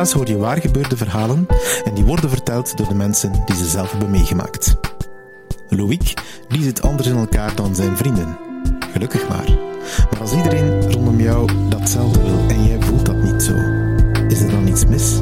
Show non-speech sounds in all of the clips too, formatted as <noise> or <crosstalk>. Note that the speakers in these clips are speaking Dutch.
In Relaas hoor je waar gebeurde verhalen en die worden verteld door de mensen die ze zelf hebben meegemaakt. Loïc, die zit anders in elkaar dan zijn vrienden. Gelukkig maar. Maar als iedereen rondom jou datzelfde wil en jij voelt dat niet zo, is er dan iets mis?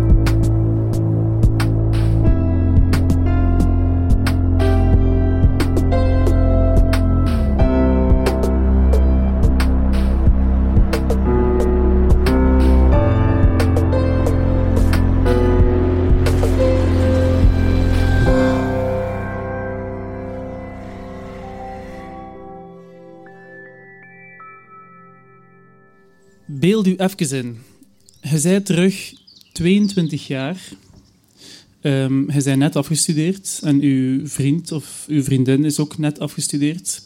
U even in. Je bent terug 22 jaar. Ehm je bent net afgestudeerd en uw vriend of uw vriendin is ook net afgestudeerd.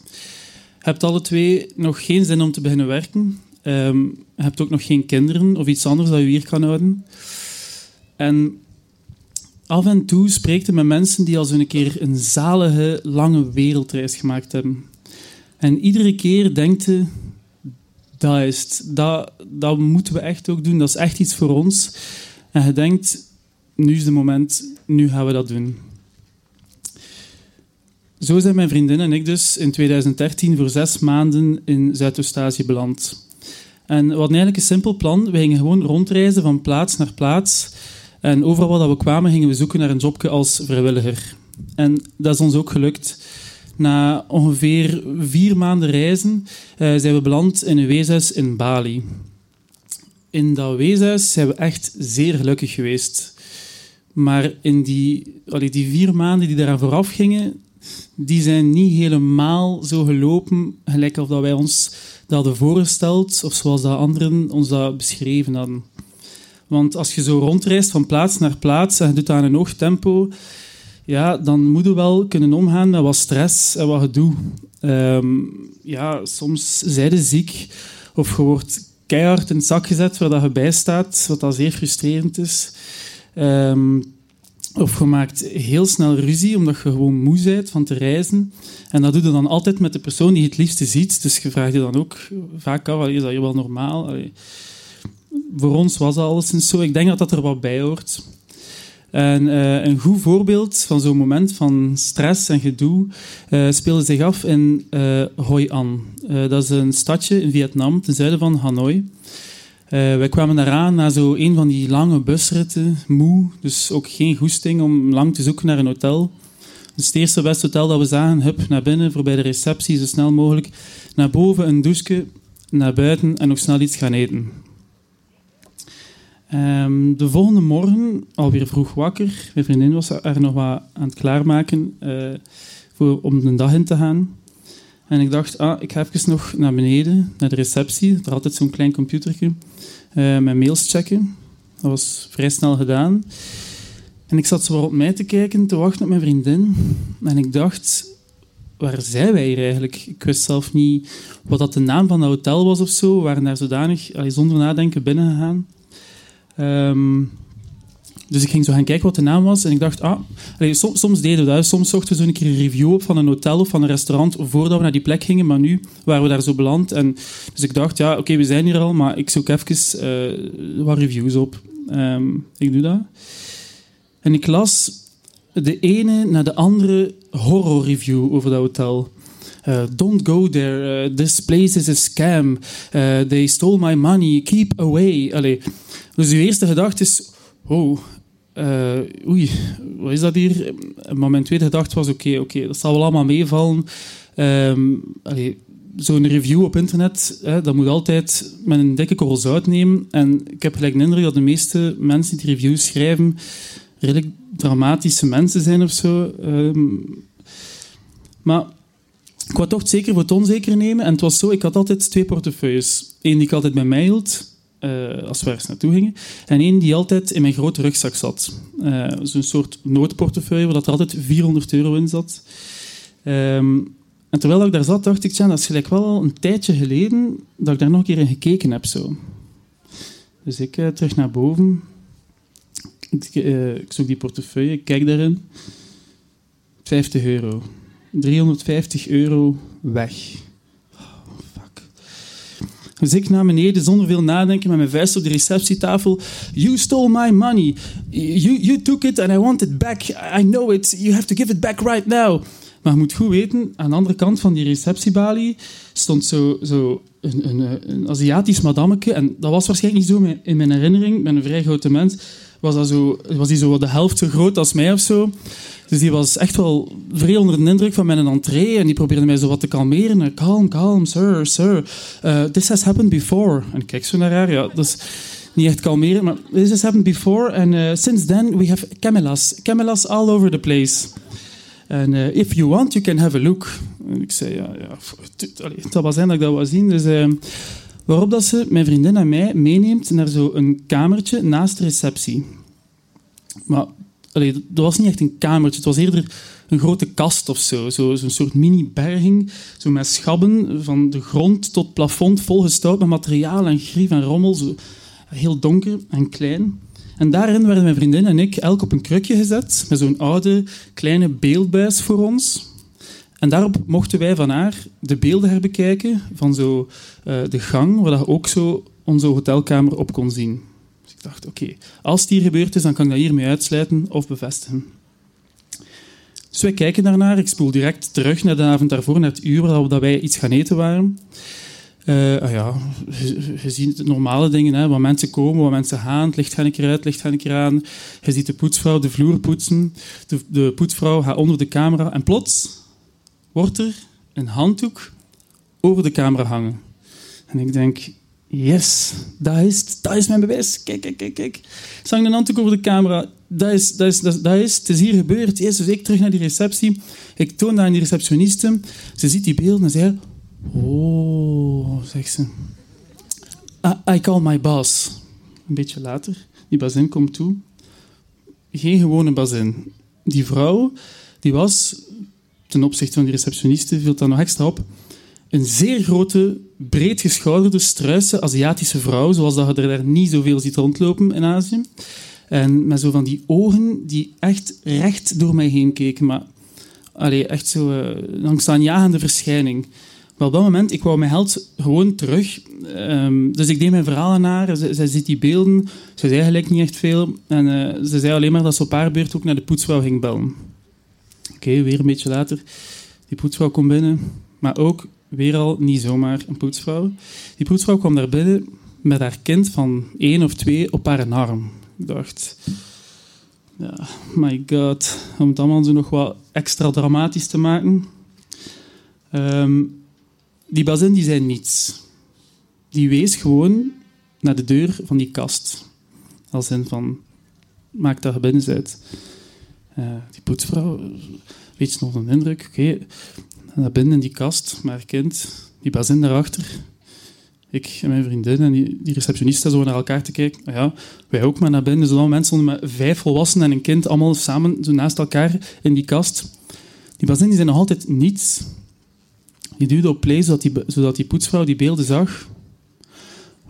Je hebt alle twee nog geen zin om te beginnen werken. Ehm, je hebt ook nog geen kinderen of iets anders dat je hier kan houden. En af en toe spreekt je met mensen die al zo'n keer een zalige, lange wereldreis gemaakt hebben. En iedere keer denkt je, dat is. Dat, dat moeten we echt ook doen. Dat is echt iets voor ons. En je denkt, nu is het moment, nu gaan we dat doen. Zo zijn mijn vriendin en ik dus in 2013 voor zes maanden in Zuidoost-Azië beland. En hadden eigenlijk een simpel plan. We gingen gewoon rondreizen van plaats naar plaats. En overal waar we kwamen, gingen we zoeken naar een jobje als vrijwilliger. En dat is ons ook gelukt. Na ongeveer vier maanden reizen eh, zijn we beland in een weeshuis in Bali. In dat weeshuis zijn we echt zeer gelukkig geweest. Maar in die, die vier maanden die daaraan vooraf gingen, die zijn niet helemaal zo gelopen gelijk of dat wij ons dat hadden voorgesteld, of zoals dat anderen ons dat beschreven hadden. Want als je zo rondreist van plaats naar plaats en je doet dat aan een hoog tempo, ja, dan moet je wel kunnen omgaan met wat stress en wat gedoe. Ehm, ja, soms zijn je ziek of je wordt keihard in het zak gezet waar dat je bij staat, wat dat zeer frustrerend is. Ehm, of je maakt heel snel ruzie omdat je gewoon moe bent van te reizen. En dat doe je dan altijd met de persoon die je het liefste ziet. Dus je vraagt je dan ook vaak af, is dat hier wel normaal? Voor ons was dat alleszins zo. Ik denk dat dat er wat bij hoort. En uh, een goed voorbeeld van zo'n moment van stress en gedoe uh, speelde zich af in uh, Hoi An. dat is een stadje in Vietnam, ten zuiden van Hanoi. wij kwamen daaraan na zo een van die lange busritten, moe, dus ook geen goesting om lang te zoeken naar een hotel. Dus het eerste beste hotel dat we zagen, hup, naar binnen, voorbij de receptie, zo snel mogelijk. Naar boven een douche, naar buiten en nog snel iets gaan eten. Um, de volgende morgen, alweer vroeg wakker, mijn vriendin was er nog wat aan het klaarmaken uh, voor, om de dag in te gaan. En ik dacht, ah, ik ga even nog naar beneden, naar de receptie. Er altijd zo'n klein computertje. Uh, mijn mails checken. Dat was vrij snel gedaan. En ik zat zo op mij te kijken, te wachten op mijn vriendin. En ik dacht, waar zijn wij hier eigenlijk? Ik wist zelf niet wat dat de naam van dat hotel was of zo. We waren daar zodanig, allee, zonder nadenken, binnengegaan. Um, dus ik ging zo gaan kijken wat de naam was. En ik dacht, ah, soms, soms, deden we dat. Soms zochten we zo een keer een review op van een hotel of van een restaurant voordat we naar die plek gingen. Maar nu waren we daar zo beland. En, dus ik dacht, ja, oké, we zijn hier al, maar ik zoek even uh, wat reviews op. Um, ik doe dat. En ik las de ene na de andere horror review over dat hotel. Uh, don't go there. Uh, this place is a scam. Uh, they stole my money. Keep away. Allee. Dus uw eerste gedachte is: oh, uh, oei, wat is dat hier? Maar mijn tweede gedachte was, oké, oké, dat zal wel allemaal meevallen. Um, Zo'n review op internet, hè, dat moet altijd met een dikke korrel zout nemen. En ik heb gelijk de indruk dat de meeste mensen die reviews schrijven redelijk dramatische mensen zijn of zo. Um, maar ik wou toch zeker voor het onzeker nemen. En het was zo, ik had altijd twee portefeuilles. Eén die ik altijd bij mij hield, uh, als we ergens naartoe gingen. En één die altijd in mijn grote rugzak zat. Uh, Zo'n soort noodportefeuille waar er altijd 400 euro in zat. Um, en terwijl ik daar zat, dacht ik, dat is gelijk wel al een tijdje geleden dat ik daar nog een keer in gekeken heb. Zo. Dus ik uh, terug naar boven. Ik, ik zoek die portefeuille, ik kijk daarin. 50 euro. 350 euro weg. Dus ik naar beneden zonder veel nadenken met mijn vuist op de receptietafel. You stole my money. You, you took it and I want it back. I know it. You have to give it back right now. Maar je moet goed weten, aan de andere kant van die receptiebalie stond zo, zo een, een, een Aziatisch madammeke. En dat was waarschijnlijk niet zo in mijn herinnering. Ik ben een vrij grote mens. Was, dat zo, was die zo de helft zo groot als mij of zo. Dus die was echt wel vrij onder de indruk van mijn entree en die probeerde mij zo wat te kalmeren. Calm, calm, sir, sir. Uh, this has happened before. En ik kijk zo naar haar. Ja, dus niet echt kalmeren, maar this has happened before. And uh, since then we have camelas. Camelas all over the place. En uh, if you want, you can have a look. En ik zei, ja, ja het zal wel zijn dat ik dat wil zien. Dus, waarop dat ze mijn vriendin en mij meeneemt naar zo'n kamertje naast de receptie. Maar allee, dat was niet echt een kamertje, het was eerder een grote kast of zo. Zo'n zo soort mini-berging, zo met schabben van de grond tot plafond, volgestouwd met materiaal en grief en rommel. Zo heel donker en klein. En daarin werden mijn vriendin en ik elk op een krukje gezet, met zo'n oude kleine beeldbuis voor ons. En daarop mochten wij van haar de beelden herbekijken van zo, uh, de gang, waar je ook zo onze hotelkamer op kon zien. Ik dacht, oké, als het hier gebeurd is, dan kan ik dat hiermee uitsluiten of bevestigen. Dus wij kijken daarnaar. Ik spoel direct terug naar de avond daarvoor, naar het uur dat wij iets gaan eten waren. Uh, ja, je, ziet de normale dingen, hè, waar mensen komen, waar mensen gaan. Het licht gaat een keer uit, het licht gaat een keer aan. Je ziet de poetsvrouw de vloer poetsen. De, de poetsvrouw gaat onder de camera. En plots wordt er een handdoek over de camera hangen. En ik denk, Yes, dat is, dat is mijn bewijs. Kijk, kijk, kijk, kijk. Zang een handdoek over de camera. Dat is, dat, is, dat, is, het is hier gebeurd. Yes, dus ik terug naar die receptie. Ik toon dat aan die receptioniste. Ze ziet die beelden en zegt... Oh, zegt ze. I, I call my boss. Een beetje later. Die bazin komt toe. Geen gewone bazin. Die vrouw, die was, ten opzichte van die receptioniste, viel dat nog extra op een zeer grote, breedgeschouderde, struise Aziatische vrouw, zoals dat je er daar niet zoveel ziet rondlopen in Azië. En met zo van die ogen die echt recht door mij heen keken. Maar allee, echt zo een aanjagende verschijning. Maar op dat moment, ik wou mijn held gewoon terug. Um, dus ik deed mijn verhaal aan haar. Zij, ziet die beelden. Ze zei eigenlijk niet echt veel. En uh, ze zei alleen maar dat ze op haar beurt ook naar de poetsvrouw ging bellen. Oké, weer een beetje later. Die poetsvrouw komt binnen. Maar ook weer al niet zomaar een poetsvrouw. Die poetsvrouw kwam daar binnen met haar kind van één of twee op haar arm. Ik dacht, ja, my god, om het allemaal zo nog wat extra dramatisch te maken. Um, die bazin die zei niets. Die wees gewoon naar de deur van die kast. Als in van, maak je binnen bent. Uh, die poetsvrouw, weet je nog een indruk? Oké, naar binnen in die kast met haar kind, die bazin daarachter. Ik en mijn vriendin en die, die receptioniste zo naar elkaar te kijken. Nou ja, wij ook maar naar binnen. Zo'n mensen met vijf volwassenen en een kind allemaal samen zo naast elkaar in die kast. Die bazin die zei nog altijd niets. Die duwde op play zodat die, zodat die poetsvrouw die beelden zag.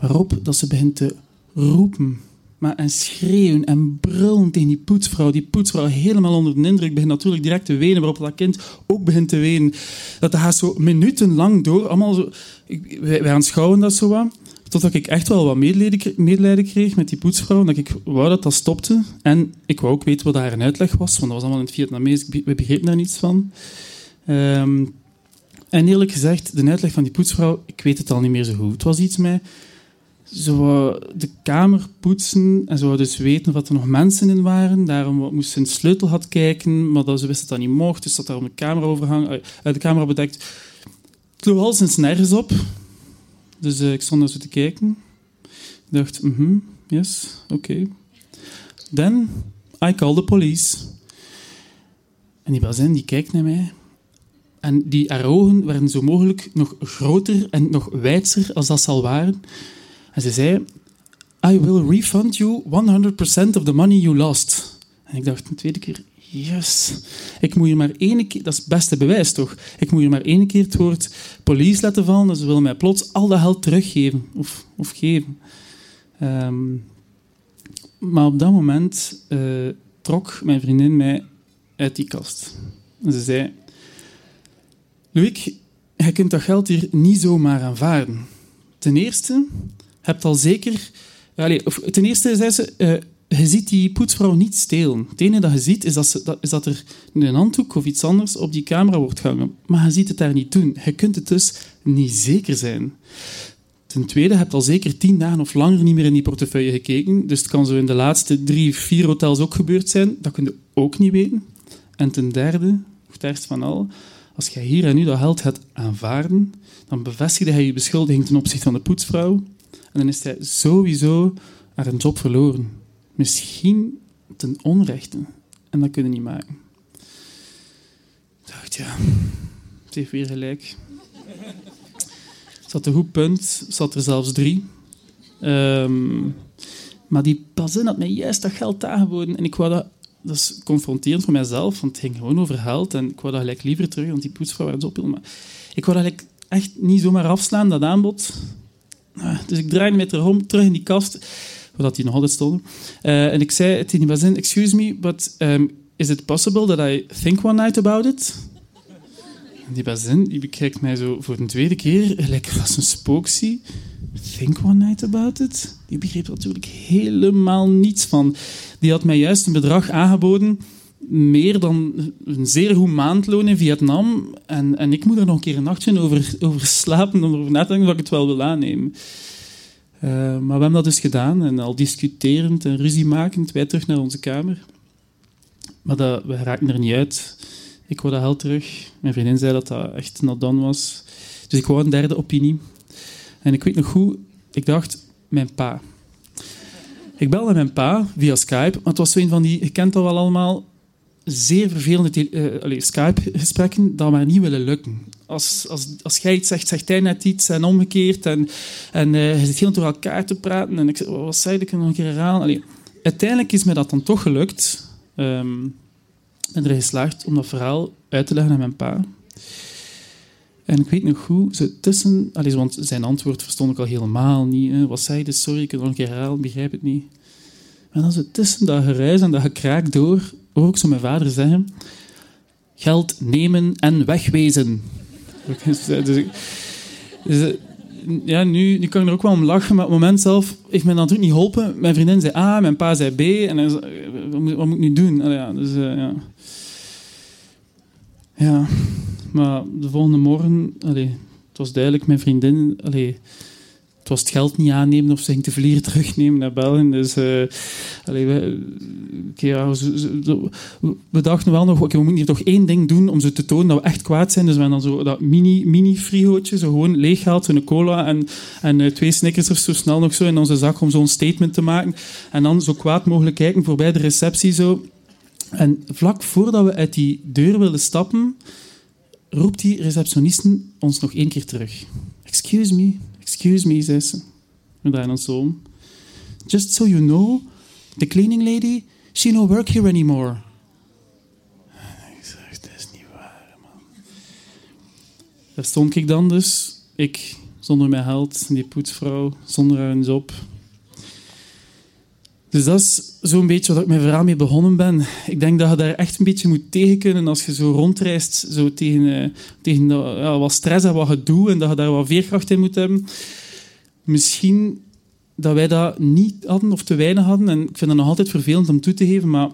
Waarop dat ze begint te roepen maar en schreeuwen en brullen tegen die poetsvrouw. Die poetsvrouw helemaal onder de indruk begint natuurlijk direct te wenen, waarop dat kind ook begint te wenen. Dat gaat zo minutenlang door, allemaal zo... Wij, aanschouwen dat zo wat, totdat ik echt wel wat medelijden, kreeg met die poetsvrouw, dat ik wou dat dat stopte. En ik wou ook weten wat daar een uitleg was, want dat was allemaal in het Vietnamees, we begrepen daar niets van. Um, en eerlijk gezegd, de uitleg van die poetsvrouw, ik weet het al niet meer zo goed. Het was iets met Wou de kamer poetsen en ze dus weten of er nog mensen in waren. Daarom moest ze de sleutel had kijken, maar dat ze wist dat dat niet mocht. Dus dat daar om de camera overhang, uit de camera bedekt. Het sloeg al sinds nergens op. Dus uh, ik stond daar zo te kijken. Ik dacht, mhm, yes, oké. Okay. Then I call the police. En die bazin die kijkt naar mij. En die haar ogen werden zo mogelijk nog groter en nog wijdser als dat zal waren. En ze zei, I will refund you 100% of the money you lost. En ik dacht een tweede keer, yes. Ik moet je maar één keer, dat is het beste bewijs toch? Ik moet je maar één keer het woord police laten vallen en ze willen mij plots al dat geld teruggeven. Of, of geven. Um, maar op dat moment uh, trok mijn vriendin mij uit die kast. En ze zei, Louis, je kunt dat geld hier niet zomaar aanvaarden. Ten eerste, hebt al zeker... Allez, of, ten eerste zei ze, uh, je ziet die poetsvrouw niet stelen. Het enige dat je ziet, is dat, ze, dat, is dat er een handdoek of iets anders op die camera wordt gehangen. Maar je ziet het daar niet doen. Je kunt het dus niet zeker zijn. Ten tweede, je hebt al zeker tien dagen of langer niet meer in die portefeuille gekeken. Dus het kan zo in de laatste drie, vier hotels ook gebeurd zijn. Dat kun je ook niet weten. En ten derde, het ergst van al, als jij hier en nu dat geld gaat aanvaarden, dan bevestigde hij je beschuldiging ten opzichte van de poetsvrouw. En dan is hij sowieso haar een job verloren. Misschien ten onrechte. En dat kunnen niet maken. Ik dacht, ja, het heeft weer gelijk. Zat een goed punt, zat er zelfs drie. Um, maar die bazin had mij juist dat geld aangeboden. En ik wou dat, dat is confronterend voor mijzelf, want het ging gewoon over geld. En ik wou dat gelijk liever terug, want die poetsvrouw werd zo Maar ik wou dat gelijk echt niet zomaar afslaan, dat aanbod. Ah, dus ik draaide mij erom, terug in die kast, waar die nog altijd stonden. Uh, en ik zei tegen die bazin, excuse me, but um, is it possible that I think one night about it? die bazin die bekijkt mij zo voor de tweede keer, lekker als een spook zie. Think one night about it? Die begreep natuurlijk helemaal niets van. Die had mij juist een bedrag aangeboden, meer dan een zeer goed maandloon in Vietnam. En, en ik moet er nog een keer een nachtje over, over slapen, om erover na te denken dat ik het wel wil aannemen. Uh, maar we hebben dat dus gedaan en al discuterend en ruziemakend, wij terug naar onze kamer. Maar dat, we raakten er niet uit. Ik wou dat geld terug. Mijn vriendin zei dat dat echt done was. Dus ik wou een derde opinie. En ik weet nog goed, ik dacht, mijn pa. Ik belde mijn pa via Skype, het was zo een van die, je kent dat wel allemaal, zeer vervelende uh, Skype-gesprekken dat maar niet willen lukken. Als, als, als jij iets zegt, zegt hij net iets en omgekeerd. En, en uh, je zit heel door elkaar te praten. En ik zei, wat zei ik? nog een keer herhalen. uiteindelijk is me dat dan toch gelukt. Um, ben er geslaagd om dat verhaal uit te leggen aan mijn pa. En ik weet nog goed, zo tussen... Want zijn antwoord verstond ik al helemaal niet. Hè. Wat zei hij? Sorry, ik kan nog een keer herhalen, begrijp het niet. Maar dan zo tussen dat geruis en dat gekraak door, hoor ik zo mijn vader zeggen... Geld nemen en wegwezen. <laughs> Dus, dus, dus, ja, nu, nu kan ik er ook wel om lachen, maar op het moment zelf heeft mij natuurlijk niet geholpen. Mijn vriendin zei A, mijn pa zei B. En dan, wat, moet, wat moet ik nu doen? Ja, dus, ja. ja, maar de volgende morgen, allee, het was duidelijk, mijn vriendin... Allee, het was het geld niet aannemen of ze ging te vliegen terugnemen naar België. Dus we, we, dachten wel nog, okay, we moeten hier toch één ding doen om zo te tonen dat we echt kwaad zijn. Dus we hebben dan zo dat mini, mini frigootje, zo gewoon leeggehaald, zo'n cola en, en uh, twee snickers of zo snel nog zo in onze zak om zo'n statement te maken. En dan zo kwaad mogelijk kijken voorbij de receptie zo. En vlak voordat we uit die deur wilden stappen, roept die receptionisten ons nog één keer terug. Excuse me, Excuse me, zei ze. We draaien ons zo Just so you know, the cleaning lady, she no work here anymore. Ik zeg, dat is niet waar, man. Daar stond ik dan dus. Ik, zonder mijn geld, die poetsvrouw, zonder haar job. Dus dat is zo'n beetje wat ik mijn verhaal mee begonnen ben. Ik denk dat je daar echt een beetje moet tegen kunnen als je zo rondreist, zo tegen, uh, tegen ja, wat stress en wat gedoe, en dat je daar wat veerkracht in moet hebben. Misschien dat wij dat niet hadden of te weinig hadden, en ik vind dat nog altijd vervelend om toe te geven, maar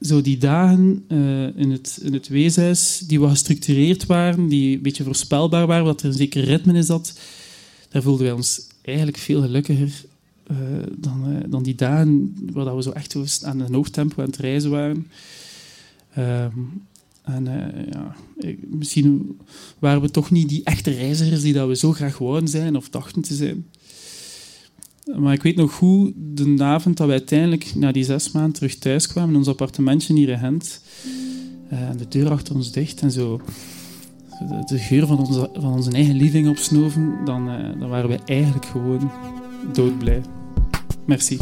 zo die dagen uh, in, het, in het weeshuis, die wat gestructureerd waren, die een beetje voorspelbaar waren, dat er een zeker ritme is dat, daar voelden wij ons eigenlijk veel gelukkiger uh, dan, uh, dan die dagen waar dat we zo echt aan een hoog tempo aan het reizen waren. Um, en ja, misschien waren we toch niet die echte reizigers die dat we zo graag wouden zijn of dachten te zijn. Maar ik weet nog goed, de avond dat we uiteindelijk na die zes maanden terug thuis kwamen in ons appartementje hier in Gent, en de deur achter ons dicht en zo de, geur van onze, van onze eigen living opsnoven, dan, uh, dan waren we eigenlijk gewoon doodblij. Merci.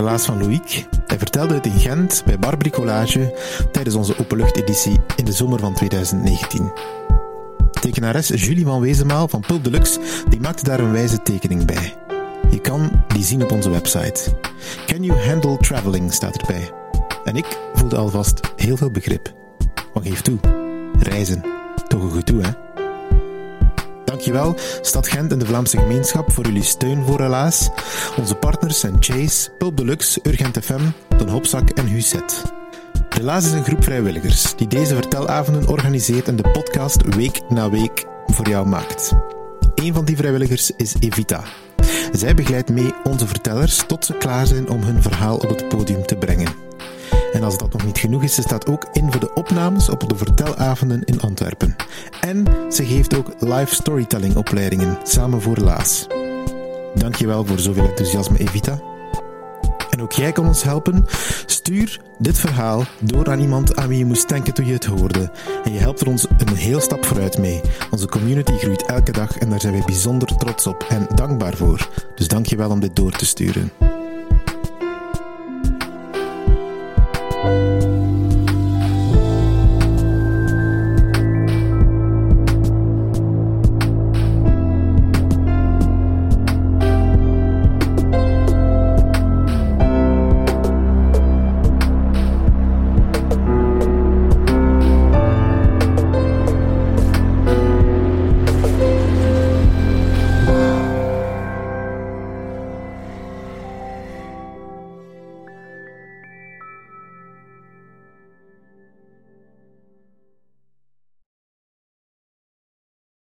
Relaas van Loïc. Hij vertelde het in Gent bij Bar Bricolage tijdens onze openluchteditie in de zomer van 2019. Tekenares Julie van Wezenmaal van Pulp Deluxe die maakte daar een wijze tekening bij. Je kan die zien op onze website. Can you handle traveling staat erbij. En ik voelde alvast heel veel begrip. Maar geef toe, reizen, toch een gedoe hè? Dankjewel, Stad Gent en de Vlaamse gemeenschap voor jullie steun voor Helaas. Onze partners zijn Chase, Pulp Deluxe, Urgent FM, Den Hopzak en Huset. Helaas is een groep vrijwilligers die deze vertelavonden organiseert en de podcast week na week voor jou maakt. Een van die vrijwilligers is Evita. Zij begeleidt mee onze vertellers tot ze klaar zijn om hun verhaal op het podium te brengen. En als dat nog niet genoeg is, ze staat ook in voor de opnames op de vertelavonden in Antwerpen. En ze geeft ook live storytelling opleidingen, samen voor Laas. Dankjewel voor zoveel enthousiasme, Evita. En ook jij kan ons helpen. Stuur dit verhaal door aan iemand aan wie je moest denken toen je het hoorde. En je helpt er ons een heel stap vooruit mee. Onze community groeit elke dag en daar zijn wij bijzonder trots op en dankbaar voor. Dus dank je wel om dit door te sturen.